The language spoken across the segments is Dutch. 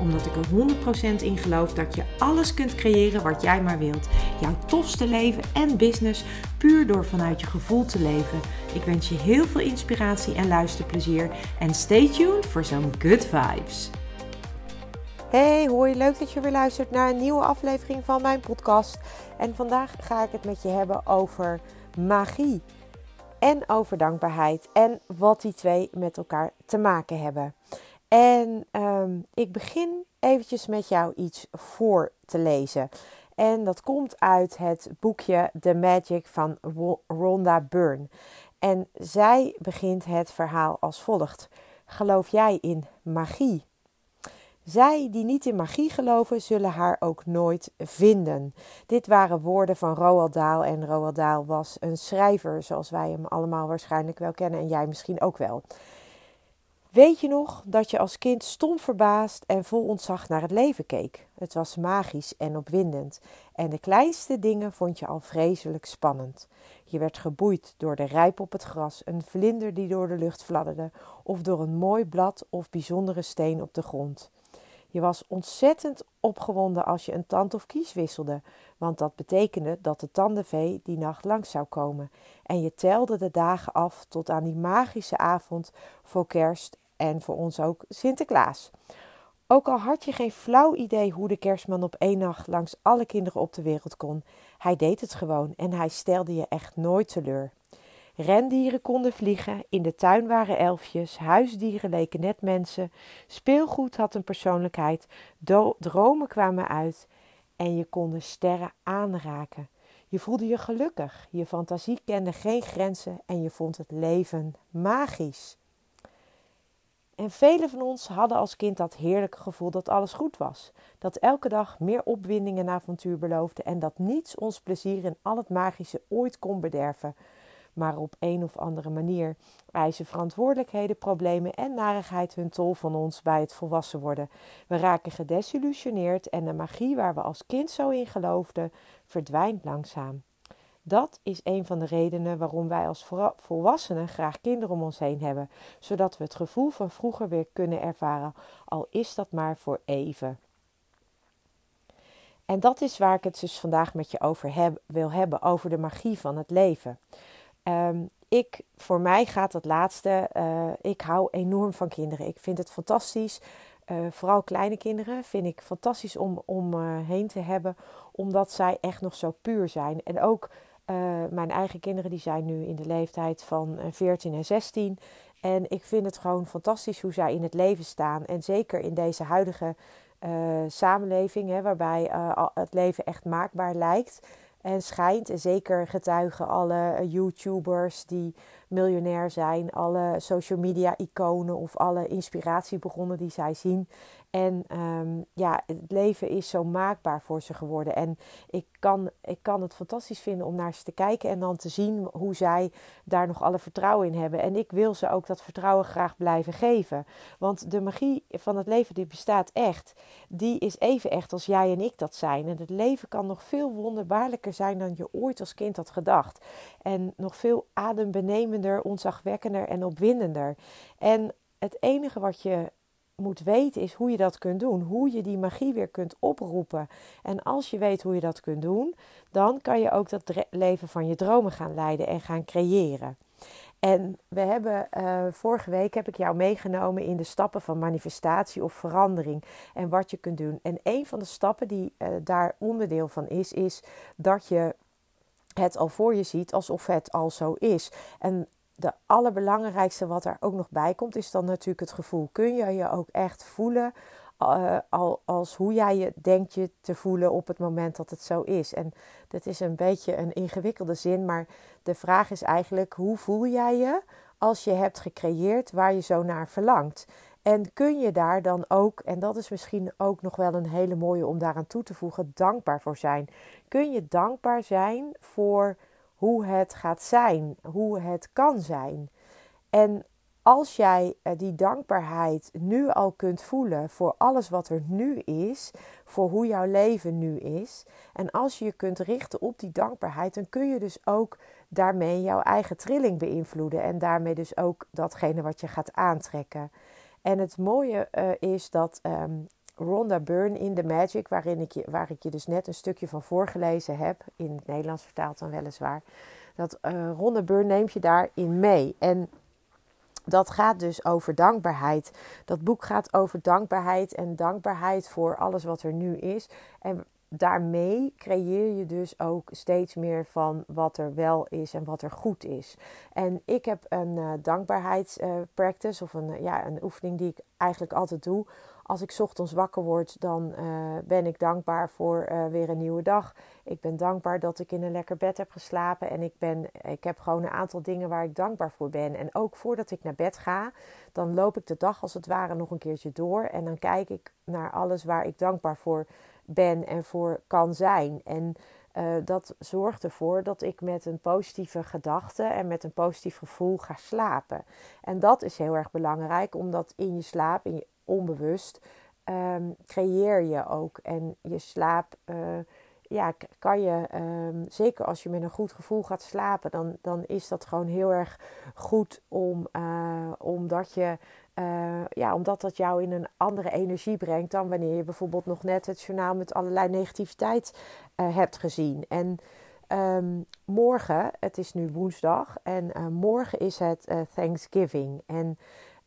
Omdat ik er 100% in geloof dat je alles kunt creëren wat jij maar wilt. Jouw tofste leven en business puur door vanuit je gevoel te leven. Ik wens je heel veel inspiratie en luisterplezier. En stay tuned voor zo'n good vibes. Hey, hoi, leuk dat je weer luistert naar een nieuwe aflevering van mijn podcast. En vandaag ga ik het met je hebben over magie en over dankbaarheid en wat die twee met elkaar te maken hebben. En um, ik begin eventjes met jou iets voor te lezen. En dat komt uit het boekje The Magic van Rhonda Byrne. En zij begint het verhaal als volgt: Geloof jij in magie? Zij die niet in magie geloven, zullen haar ook nooit vinden. Dit waren woorden van Roald Dahl. En Roald Dahl was een schrijver, zoals wij hem allemaal waarschijnlijk wel kennen. En jij misschien ook wel. Weet je nog dat je als kind stom verbaasd en vol ontzag naar het leven keek? Het was magisch en opwindend. En de kleinste dingen vond je al vreselijk spannend. Je werd geboeid door de rijp op het gras, een vlinder die door de lucht fladderde, of door een mooi blad of bijzondere steen op de grond. Je was ontzettend opgewonden als je een tand of kies wisselde, want dat betekende dat de tandenvee die nacht langs zou komen. En je telde de dagen af tot aan die magische avond voor kerst en voor ons ook Sinterklaas. Ook al had je geen flauw idee hoe de kerstman op één nacht langs alle kinderen op de wereld kon, hij deed het gewoon en hij stelde je echt nooit teleur. Rendieren konden vliegen, in de tuin waren elfjes, huisdieren leken net mensen, speelgoed had een persoonlijkheid, dromen kwamen uit en je kon de sterren aanraken. Je voelde je gelukkig, je fantasie kende geen grenzen en je vond het leven magisch. En velen van ons hadden als kind dat heerlijke gevoel dat alles goed was. Dat elke dag meer opwinding en avontuur beloofde en dat niets ons plezier in al het magische ooit kon bederven maar op een of andere manier eisen verantwoordelijkheden, problemen en narigheid hun tol van ons bij het volwassen worden. We raken gedesillusioneerd en de magie waar we als kind zo in geloofden, verdwijnt langzaam. Dat is een van de redenen waarom wij als volwassenen graag kinderen om ons heen hebben, zodat we het gevoel van vroeger weer kunnen ervaren, al is dat maar voor even. En dat is waar ik het dus vandaag met je over heb, wil hebben, over de magie van het leven. Um, ik, voor mij gaat het laatste. Uh, ik hou enorm van kinderen. Ik vind het fantastisch. Uh, vooral kleine kinderen vind ik fantastisch om, om uh, heen te hebben. Omdat zij echt nog zo puur zijn. En ook mijn eigen kinderen die zijn nu in de leeftijd van 14 en 16. En ik vind het gewoon fantastisch hoe zij in het leven staan. En zeker in deze huidige samenleving, hè, waarbij het leven echt maakbaar lijkt. En schijnt, en zeker getuigen alle YouTubers die miljonair zijn, alle social media iconen of alle inspiratiebronnen die zij zien, en um, ja, het leven is zo maakbaar voor ze geworden. En ik kan, ik kan het fantastisch vinden om naar ze te kijken en dan te zien hoe zij daar nog alle vertrouwen in hebben. En ik wil ze ook dat vertrouwen graag blijven geven. Want de magie van het leven, die bestaat echt. Die is even echt als jij en ik dat zijn. En het leven kan nog veel wonderbaarlijker zijn dan je ooit als kind had gedacht. En nog veel adembenemender, onzagwekkender en opwindender. En het enige wat je moet weten is hoe je dat kunt doen. Hoe je die magie weer kunt oproepen. En als je weet hoe je dat kunt doen, dan kan je ook dat leven van je dromen gaan leiden en gaan creëren. En we hebben uh, vorige week heb ik jou meegenomen in de stappen van manifestatie of verandering en wat je kunt doen. En een van de stappen die uh, daar onderdeel van is, is dat je het al voor je ziet alsof het al zo is. En de allerbelangrijkste wat er ook nog bij komt, is dan natuurlijk het gevoel. Kun je je ook echt voelen uh, als hoe jij je denkt je te voelen op het moment dat het zo is? En dat is een beetje een ingewikkelde zin, maar de vraag is eigenlijk: hoe voel jij je als je hebt gecreëerd waar je zo naar verlangt? En kun je daar dan ook, en dat is misschien ook nog wel een hele mooie om daaraan toe te voegen, dankbaar voor zijn? Kun je dankbaar zijn voor hoe het gaat zijn, hoe het kan zijn. En als jij eh, die dankbaarheid nu al kunt voelen voor alles wat er nu is, voor hoe jouw leven nu is, en als je je kunt richten op die dankbaarheid, dan kun je dus ook daarmee jouw eigen trilling beïnvloeden en daarmee dus ook datgene wat je gaat aantrekken. En het mooie uh, is dat um, Rhonda Byrne in The Magic, waarin ik je, waar ik je dus net een stukje van voorgelezen heb, in het Nederlands vertaald dan weliswaar, dat uh, Rhonda Byrne neemt je daarin mee. En dat gaat dus over dankbaarheid. Dat boek gaat over dankbaarheid en dankbaarheid voor alles wat er nu is. En daarmee creëer je dus ook steeds meer van wat er wel is en wat er goed is. En ik heb een uh, dankbaarheidspractice of een, ja, een oefening die ik eigenlijk altijd doe. Als ik ochtends wakker word, dan uh, ben ik dankbaar voor uh, weer een nieuwe dag. Ik ben dankbaar dat ik in een lekker bed heb geslapen. En ik, ben, ik heb gewoon een aantal dingen waar ik dankbaar voor ben. En ook voordat ik naar bed ga, dan loop ik de dag als het ware nog een keertje door. En dan kijk ik naar alles waar ik dankbaar voor ben en voor kan zijn. En uh, dat zorgt ervoor dat ik met een positieve gedachte en met een positief gevoel ga slapen. En dat is heel erg belangrijk, omdat in je slaap, in je onbewust, um, creëer je ook. En je slaap, uh, ja, kan je, um, zeker als je met een goed gevoel gaat slapen, dan, dan is dat gewoon heel erg goed om, uh, omdat je uh, ja, omdat dat jou in een andere energie brengt dan wanneer je bijvoorbeeld nog net het journaal met allerlei negativiteit hebt gezien. En um, morgen, het is nu woensdag, en morgen is het Thanksgiving. En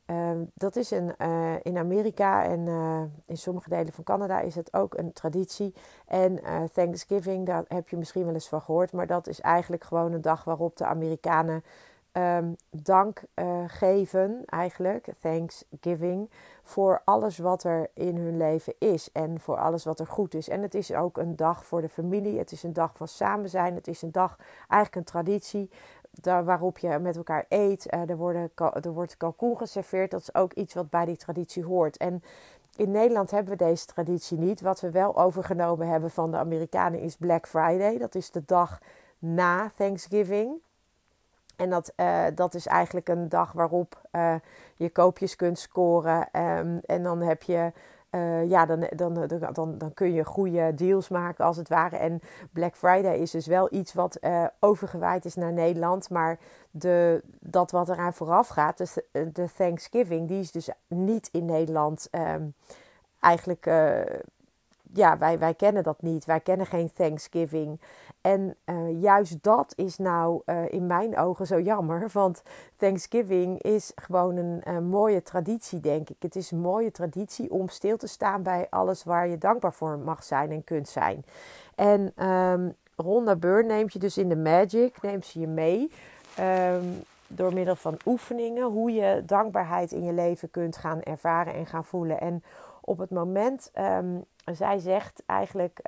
um, dat is een, in Amerika en in sommige delen van Canada is het ook een traditie. En Thanksgiving, daar heb je misschien wel eens van gehoord, maar dat is eigenlijk gewoon een dag waarop de Amerikanen um, dank geven, eigenlijk, thanksgiving, voor alles wat er in hun leven is en voor alles wat er goed is. En het is ook een dag voor de familie, het is een dag van samen zijn, het is een dag, eigenlijk een traditie daar, waarop je met elkaar eet. Uh, er, worden, er wordt kalkoen geserveerd, dat is ook iets wat bij die traditie hoort. En in Nederland hebben we deze traditie niet. Wat we wel overgenomen hebben van de Amerikanen is Black Friday. Dat is de dag na Thanksgiving. En dat, uh, dat is eigenlijk een dag waarop uh, je koopjes kunt scoren. Um, en dan heb je. Uh, ja, dan, dan, dan, dan kun je goede deals maken als het ware. En Black Friday is dus wel iets wat overgewaaid is naar Nederland. Maar de, dat wat eraan vooraf gaat, dus de Thanksgiving, die is dus niet in Nederland um, eigenlijk ja, wij, wij kennen dat niet. Wij kennen geen Thanksgiving. En uh, juist dat is nou uh, in mijn ogen zo jammer. Want Thanksgiving is gewoon een, een, mooie traditie, denk ik. Het is een mooie traditie om stil te staan bij alles waar je dankbaar voor mag zijn en kunt zijn. En um, Rhonda Byrne neemt je dus in de Magic, neemt ze je mee. Um, door middel van oefeningen, hoe je dankbaarheid in je leven kunt gaan ervaren en gaan voelen. En op het moment, um, zij zegt eigenlijk,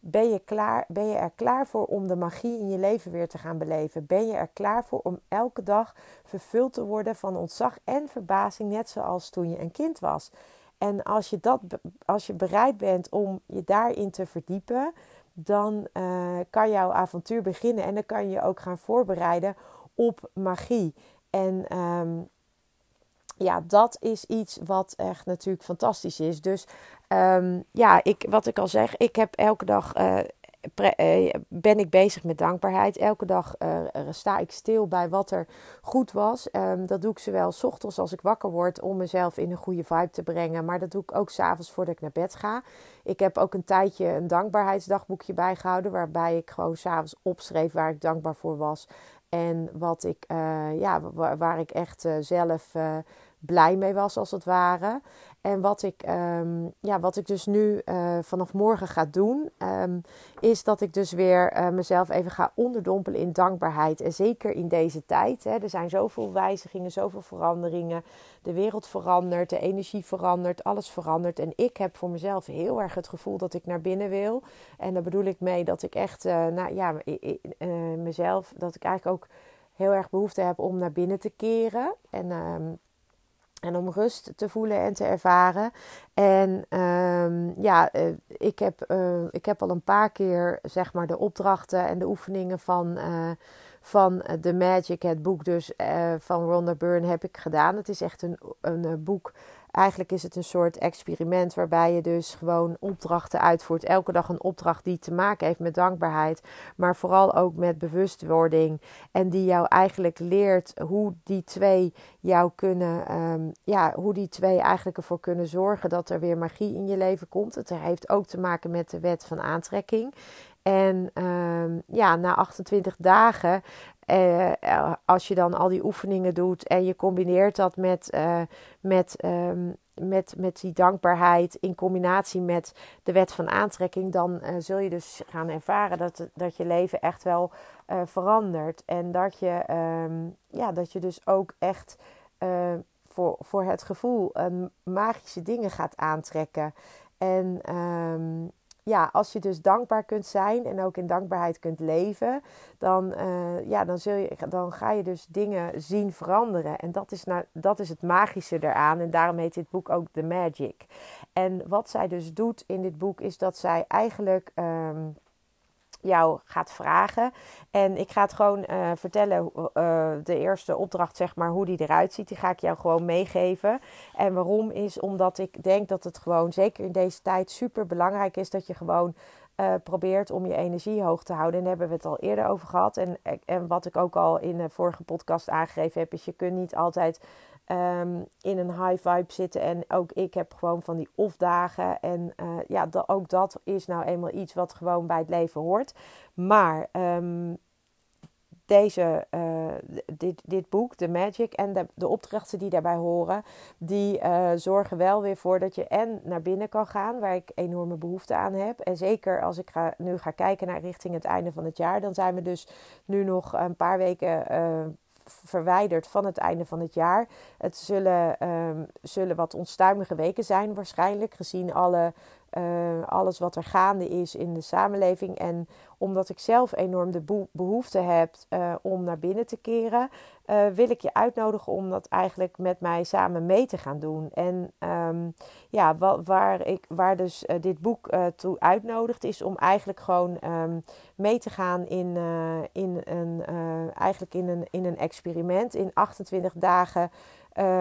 ben, je klaar, ben je er klaar voor om de magie in je leven weer te gaan beleven? Ben je er klaar voor om elke dag vervuld te worden van ontzag en verbazing, net zoals toen je een kind was? En als je, dat, als je bereid bent om je daarin te verdiepen, dan uh, kan jouw avontuur beginnen en dan kan je je ook gaan voorbereiden op magie. En um, ja, dat is iets wat echt natuurlijk fantastisch is. Dus um, ja, ik, wat ik al zeg, ik heb elke dag. Pre, uh, ben ik bezig met dankbaarheid. Elke dag uh, sta ik stil bij wat er goed was. Um, dat doe ik zowel s ochtends als ik wakker word om mezelf in een goede vibe te brengen. Maar dat doe ik ook s'avonds voordat ik naar bed ga. Ik heb ook een tijdje een dankbaarheidsdagboekje bijgehouden. Waarbij ik gewoon s'avonds opschreef waar ik dankbaar voor was. En wat ik, ja, waar, waar, ik echt zelf blij mee was, als het ware. En wat ik, um, ja, wat ik dus nu uh, vanaf morgen ga doen, um, is dat ik dus weer uh, mezelf even ga onderdompelen in dankbaarheid. En zeker in deze tijd. Hè, er zijn zoveel wijzigingen, zoveel veranderingen. De wereld verandert, de energie verandert, alles verandert. En ik heb voor mezelf heel erg het gevoel dat ik naar binnen wil. En daar bedoel ik mee dat ik echt, uh, nou ja, mezelf, dat ik eigenlijk ook heel erg behoefte heb om naar binnen te keren. En um, En om rust te voelen en te ervaren. En um, ja, uh, ik, heb, uh, ik heb al een paar keer zeg maar de opdrachten en de oefeningen van, uh, van The Magic, het boek dus van Rhonda Byrne, heb ik gedaan. Het is echt een, een boek Eigenlijk is het een soort experiment waarbij je dus gewoon opdrachten uitvoert. Elke dag een opdracht die te maken heeft met dankbaarheid, maar vooral ook met bewustwording. En die jou eigenlijk leert hoe die twee jou kunnen, um, ja, hoe die twee eigenlijk ervoor kunnen zorgen dat er weer magie in je leven komt. Het heeft ook te maken met de wet van aantrekking. En um, ja, na 28 dagen uh, als je dan al die oefeningen doet en je combineert dat met, uh, met, um, met, met die dankbaarheid in combinatie met de wet van aantrekking, dan zul je dus gaan ervaren dat, dat je leven echt wel verandert. En dat je, um, ja, dat je dus ook echt voor, voor het gevoel magische dingen gaat aantrekken. En um, ja, als je dus dankbaar kunt zijn en ook in dankbaarheid kunt leven, dan, uh, ja, dan, zul je, dan ga je dus dingen zien veranderen. En dat is, nou, dat is het magische eraan. En daarom heet dit boek ook The Magic. En wat zij dus doet in dit boek is dat zij eigenlijk. Um, jou gaat vragen. En ik ga het gewoon uh, vertellen, uh, de eerste opdracht, zeg maar, hoe die eruit ziet. Die ga ik jou gewoon meegeven. En waarom is omdat ik denk dat het gewoon, zeker in deze tijd, super belangrijk is dat je gewoon uh, probeert om je energie hoog te houden. En daar hebben we het al eerder over gehad. En, en wat ik ook al in de vorige podcast aangegeven heb, is je kunt niet altijd um, in een high vibe zitten. En ook ik heb gewoon van die off-dagen. En uh, ja, ook dat is nou eenmaal iets wat gewoon bij het leven hoort. Maar um, deze, uh, dit, dit boek, The Magic en de, de opdrachten die daarbij horen, die uh, zorgen wel weer voor dat je en naar binnen kan gaan, waar ik enorme behoefte aan heb. En zeker als ik ga, nu ga kijken naar richting het einde van het jaar, dan zijn we dus nu nog een paar weken uh, verwijderd van het einde van het jaar. Het zullen, um, zullen wat onstuimige weken zijn, waarschijnlijk gezien alle, uh, alles wat er gaande is in de samenleving. En omdat ik zelf enorm de behoefte heb uh, om naar binnen te keren, uh, wil ik je uitnodigen om dat eigenlijk met mij samen mee te gaan doen. En um, ja, waar, ik, waar dus dit boek toe uitnodigt, is om eigenlijk gewoon um, mee te gaan in, in, een, eigenlijk in, een, in een experiment in 28 dagen.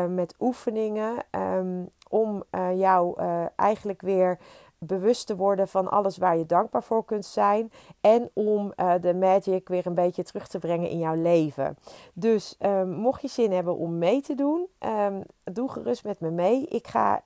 Met oefeningen um, om jou eigenlijk weer bewust te worden van alles waar je dankbaar voor kunt zijn. En om uh, de magic weer een beetje terug te brengen in jouw leven. Dus um, mocht je zin hebben om mee te doen, um, doe gerust met me mee. Ik ga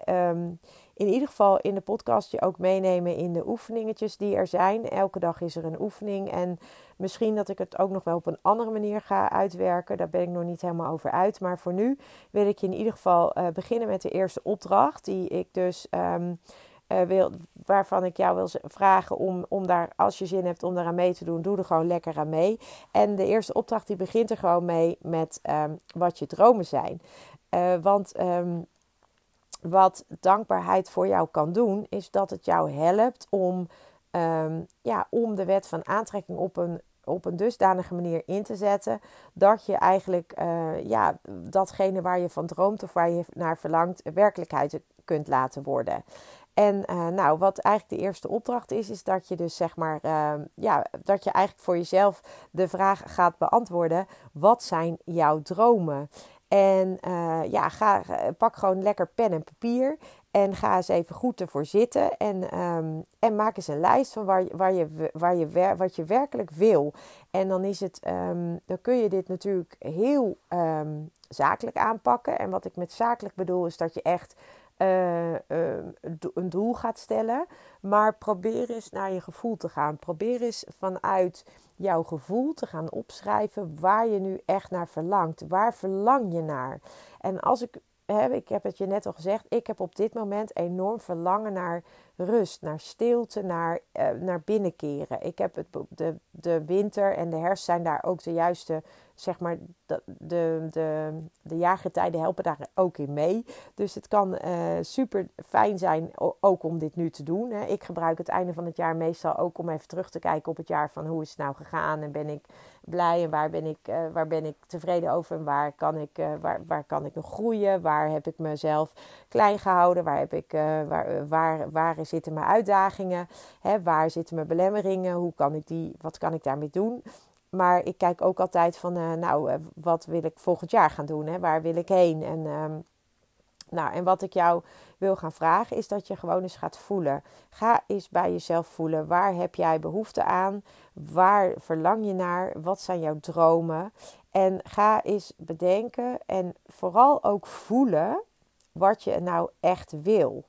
in ieder geval in de podcast je ook meenemen in de oefeningetjes die er zijn. Elke dag is er een oefening. En misschien dat ik het ook nog wel op een andere manier ga uitwerken. Daar ben ik nog niet helemaal over uit. Maar voor nu wil ik je in ieder geval uh, beginnen met de eerste opdracht. Die ik dus uh, wil, waarvan ik jou wil vragen om, om daar, als je zin hebt om daaraan mee te doen, doe er gewoon lekker aan mee. En de eerste opdracht die begint er gewoon mee met um, wat je dromen zijn. Uh, want um, wat dankbaarheid voor jou kan doen, is dat het jou helpt om, um, ja, om de wet van aantrekking op een op een dusdanige manier in te zetten dat je eigenlijk uh, ja, datgene waar je van droomt of waar je naar verlangt werkelijkheid kunt laten worden. En uh, nou, wat eigenlijk de eerste opdracht is, is dat je dus zeg maar, uh, ja, dat je eigenlijk voor jezelf de vraag gaat beantwoorden: wat zijn jouw dromen? En uh, ja, ga, pak gewoon lekker pen en papier. En ga eens even goed ervoor zitten. En, um, en maak eens een lijst van waar, waar je, waar je, wat je werkelijk wil. En dan, is het, um, dan kun je dit natuurlijk heel um, zakelijk aanpakken. En wat ik met zakelijk bedoel, is dat je echt uh, uh, een doel gaat stellen. Maar probeer eens naar je gevoel te gaan. Probeer eens vanuit jouw gevoel te gaan opschrijven waar je nu echt naar verlangt. Waar verlang je naar? En als ik heb, ik heb het je net al gezegd, ik heb op dit moment enorm verlangen naar rust, naar stilte, naar, uh, naar binnenkeren. Ik heb het, de, de winter en de herfst zijn daar ook de juiste zeg maar, de, de, de, de jaargetijden helpen daar ook in mee. Dus het kan uh, super fijn zijn ook om dit nu te doen. Hè. Ik gebruik het einde van het jaar meestal ook om even terug te kijken op het jaar van hoe is het nou gegaan en ben ik blij en waar ben ik, uh, waar ben ik tevreden over en waar kan ik, waar, waar kan ik nog groeien, waar heb ik mezelf klein gehouden, waar, heb ik, waar, waar, waar zitten mijn uitdagingen, hè, waar zitten mijn belemmeringen, hoe kan ik die, wat kan ik daarmee doen. Maar ik kijk ook altijd van, uh, nou, uh, wat wil ik volgend jaar gaan doen? Hè? Waar wil ik heen? En, um, nou, en wat ik jou wil gaan vragen is dat je gewoon eens gaat voelen. Ga eens bij jezelf voelen. Waar heb jij behoefte aan? Waar verlang je naar? Wat zijn jouw dromen? En ga eens bedenken en vooral ook voelen wat je nou echt wil.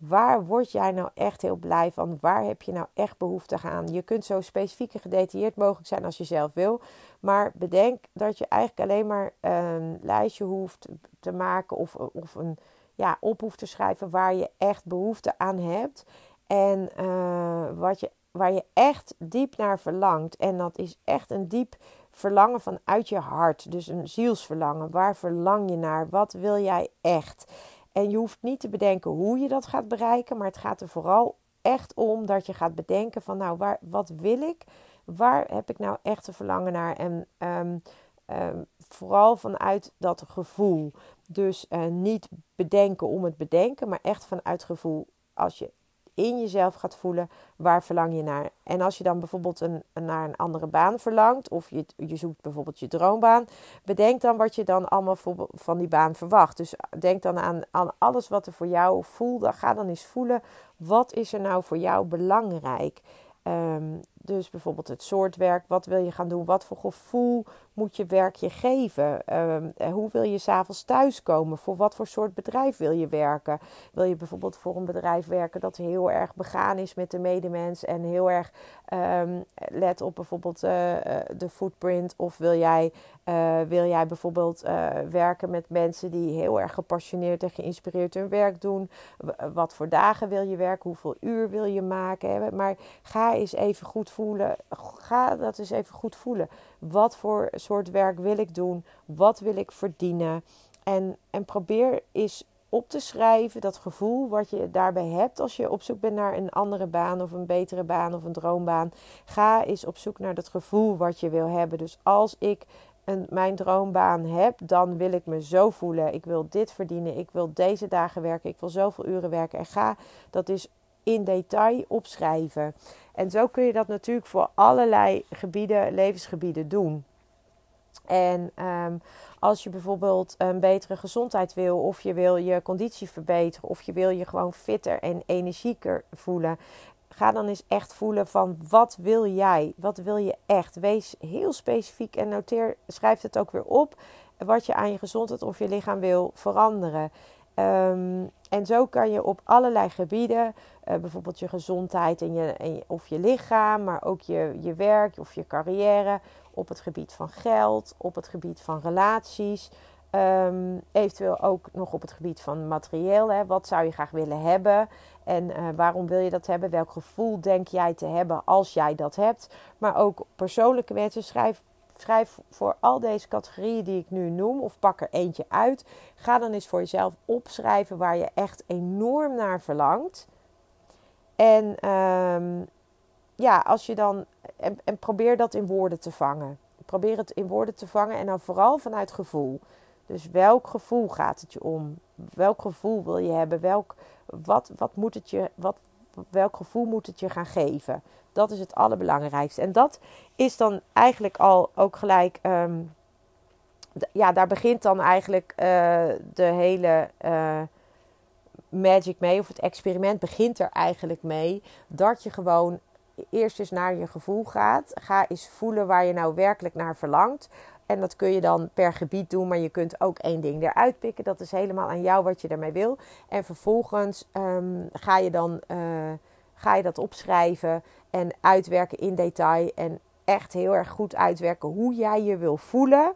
Waar word jij nou echt heel blij van? Waar heb je nou echt behoefte aan? Je kunt zo specifiek en gedetailleerd mogelijk zijn als je zelf wil. Maar bedenk dat je eigenlijk alleen maar een lijstje hoeft te maken of, of een ja, op hoeft te schrijven waar je echt behoefte aan hebt. En uh, wat je, waar je echt diep naar verlangt. En dat is echt een diep verlangen vanuit je hart. Dus een zielsverlangen. Waar verlang je naar? Wat wil jij echt? En je hoeft niet te bedenken hoe je dat gaat bereiken, maar het gaat er vooral echt om dat je gaat bedenken van nou, waar, wat wil ik? Waar heb ik nou echt een verlangen naar? En um, um, vooral vanuit dat gevoel. Dus uh, niet bedenken om het bedenken, maar echt vanuit gevoel. Als je in jezelf gaat voelen waar verlang je naar. En als je dan bijvoorbeeld een, naar een andere baan verlangt, of je, je zoekt bijvoorbeeld je droombaan, bedenk dan wat je dan allemaal van die baan verwacht. Dus denk dan aan, aan alles wat er voor jou voelt. Ga dan eens voelen, wat is er nou voor jou belangrijk? Um, dus bijvoorbeeld het soort werk, wat wil je gaan doen? Wat voor gevoel moet je werk je geven? Um, hoe wil je s'avonds thuiskomen? Voor wat voor soort bedrijf wil je werken? Wil je bijvoorbeeld voor een bedrijf werken dat heel erg begaan is met de medemens en heel erg um, let op bijvoorbeeld uh, de footprint? Of wil jij, wil jij bijvoorbeeld werken met mensen die heel erg gepassioneerd en geïnspireerd hun werk doen? Wat voor dagen wil je werken? Hoeveel uur wil je maken? Maar ga eens even goed voelen. Ga dat eens even goed voelen. Wat voor soort werk wil ik doen? Wat wil ik verdienen? En, en probeer eens op te schrijven dat gevoel wat je daarbij hebt als je op zoek bent naar een andere baan of een betere baan of een droombaan. Ga eens op zoek naar dat gevoel wat je wil hebben. Dus als ik een, mijn droombaan heb, dan wil ik me zo voelen. Ik wil dit verdienen. Ik wil deze dagen werken. Ik wil zoveel uren werken. En ga dat is in detail opschrijven. En zo kun je dat natuurlijk voor allerlei gebieden, levensgebieden doen. En um, als je bijvoorbeeld een betere gezondheid wil, of je wil je conditie verbeteren, of je wil je gewoon fitter en energieker voelen, ga dan eens echt voelen van wat wil jij? Wat wil je echt? Wees heel specifiek en noteer, schrijf het ook weer op wat je aan je gezondheid of je lichaam wil veranderen. Um, en zo kan je op allerlei gebieden, uh, bijvoorbeeld je gezondheid en je, en of je lichaam, maar ook je, je werk of je carrière, op het gebied van geld, op het gebied van relaties, um, eventueel ook nog op het gebied van materieel. Hè. Wat zou je graag willen hebben en uh, waarom wil je dat hebben? Welk gevoel denk jij te hebben als jij dat hebt? Maar ook persoonlijke wensen. Schrijf Schrijf voor al deze categorieën die ik nu noem, of pak er eentje uit. Ga dan eens voor jezelf opschrijven waar je echt enorm naar verlangt. En um, ja, als je dan. En, en, probeer dat in woorden te vangen. Probeer het in woorden te vangen en dan vooral vanuit gevoel. Dus welk gevoel gaat het je om? Welk gevoel wil je hebben? Welk, wat, wat moet het je, wat, welk gevoel moet het je gaan geven? Dat is het allerbelangrijkste. En dat is dan eigenlijk al ook gelijk. Um, ja, daar begint dan eigenlijk uh, de hele uh, magic mee. Of het experiment begint er eigenlijk mee. Dat je gewoon eerst eens naar je gevoel gaat. Ga eens voelen waar je nou werkelijk naar verlangt. En dat kun je dan per gebied doen, maar je kunt ook één ding eruit pikken. Dat is helemaal aan jou wat je daarmee wil. En vervolgens um, ga je dan uh, ga je dat opschrijven en uitwerken in detail. En echt heel erg goed uitwerken hoe jij je wil voelen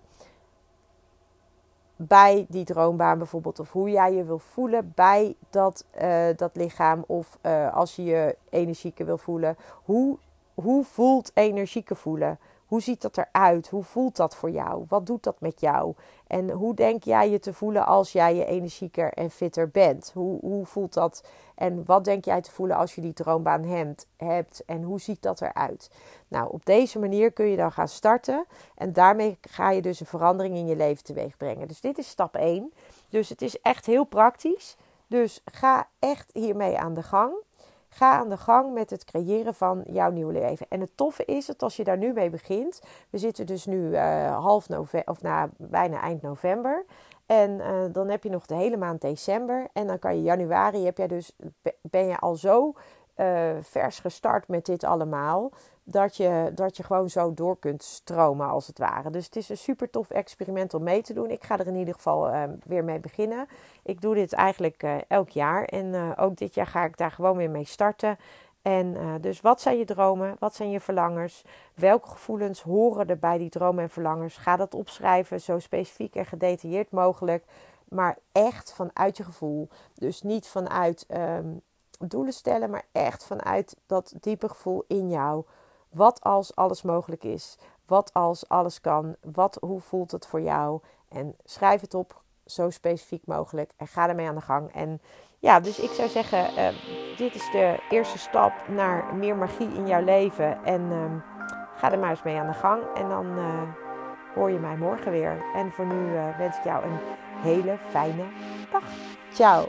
bij die droombaan bijvoorbeeld. Of hoe jij je wil voelen bij dat, uh, dat lichaam. Of uh, als je je energieker wil voelen. Hoe, hoe voelt energieker voelen? Hoe ziet dat eruit? Hoe voelt dat voor jou? Wat doet dat met jou? En hoe denk jij je te voelen als jij je energieker en fitter bent? Hoe, hoe voelt dat? En wat denk jij te voelen als je die droombaan hebt, hebt? En hoe ziet dat eruit? Nou, op deze manier kun je dan gaan starten. En daarmee ga je dus een verandering in je leven teweeg brengen. Dus dit is stap 1. Dus het is echt heel praktisch. Dus ga echt hiermee aan de gang. Ga aan de gang met het creëren van jouw nieuwe leven. En het toffe is dat als je daar nu mee begint. We zitten dus nu uh, half november, of na bijna eind november. En uh, dan heb je nog de hele maand december. En dan kan je januari, heb jij dus, ben je al zo uh, vers gestart met dit allemaal dat je, dat je gewoon zo door kunt stromen als het ware. Dus het is een super tof experiment om mee te doen. Ik ga er in ieder geval uh, weer mee beginnen. Ik doe dit eigenlijk uh, elk jaar en ook dit jaar ga ik daar gewoon weer mee starten. En dus wat zijn je dromen? Wat zijn je verlangers? Welke gevoelens horen er bij die dromen en verlangers? Ga dat opschrijven, zo specifiek en gedetailleerd mogelijk. Maar echt vanuit je gevoel. Dus niet vanuit um, doelen stellen, maar echt vanuit dat diepe gevoel in jou. Wat als alles mogelijk is? Wat als alles kan? Wat, hoe voelt het voor jou? En schrijf het op zo specifiek mogelijk en ga ermee aan de gang. En ja, dus ik zou zeggen, uh, dit is de eerste stap naar meer magie in jouw leven. En uh, ga er maar eens mee aan de gang. En dan uh, hoor je mij morgen weer. En voor nu wens ik jou een hele fijne dag. Ciao!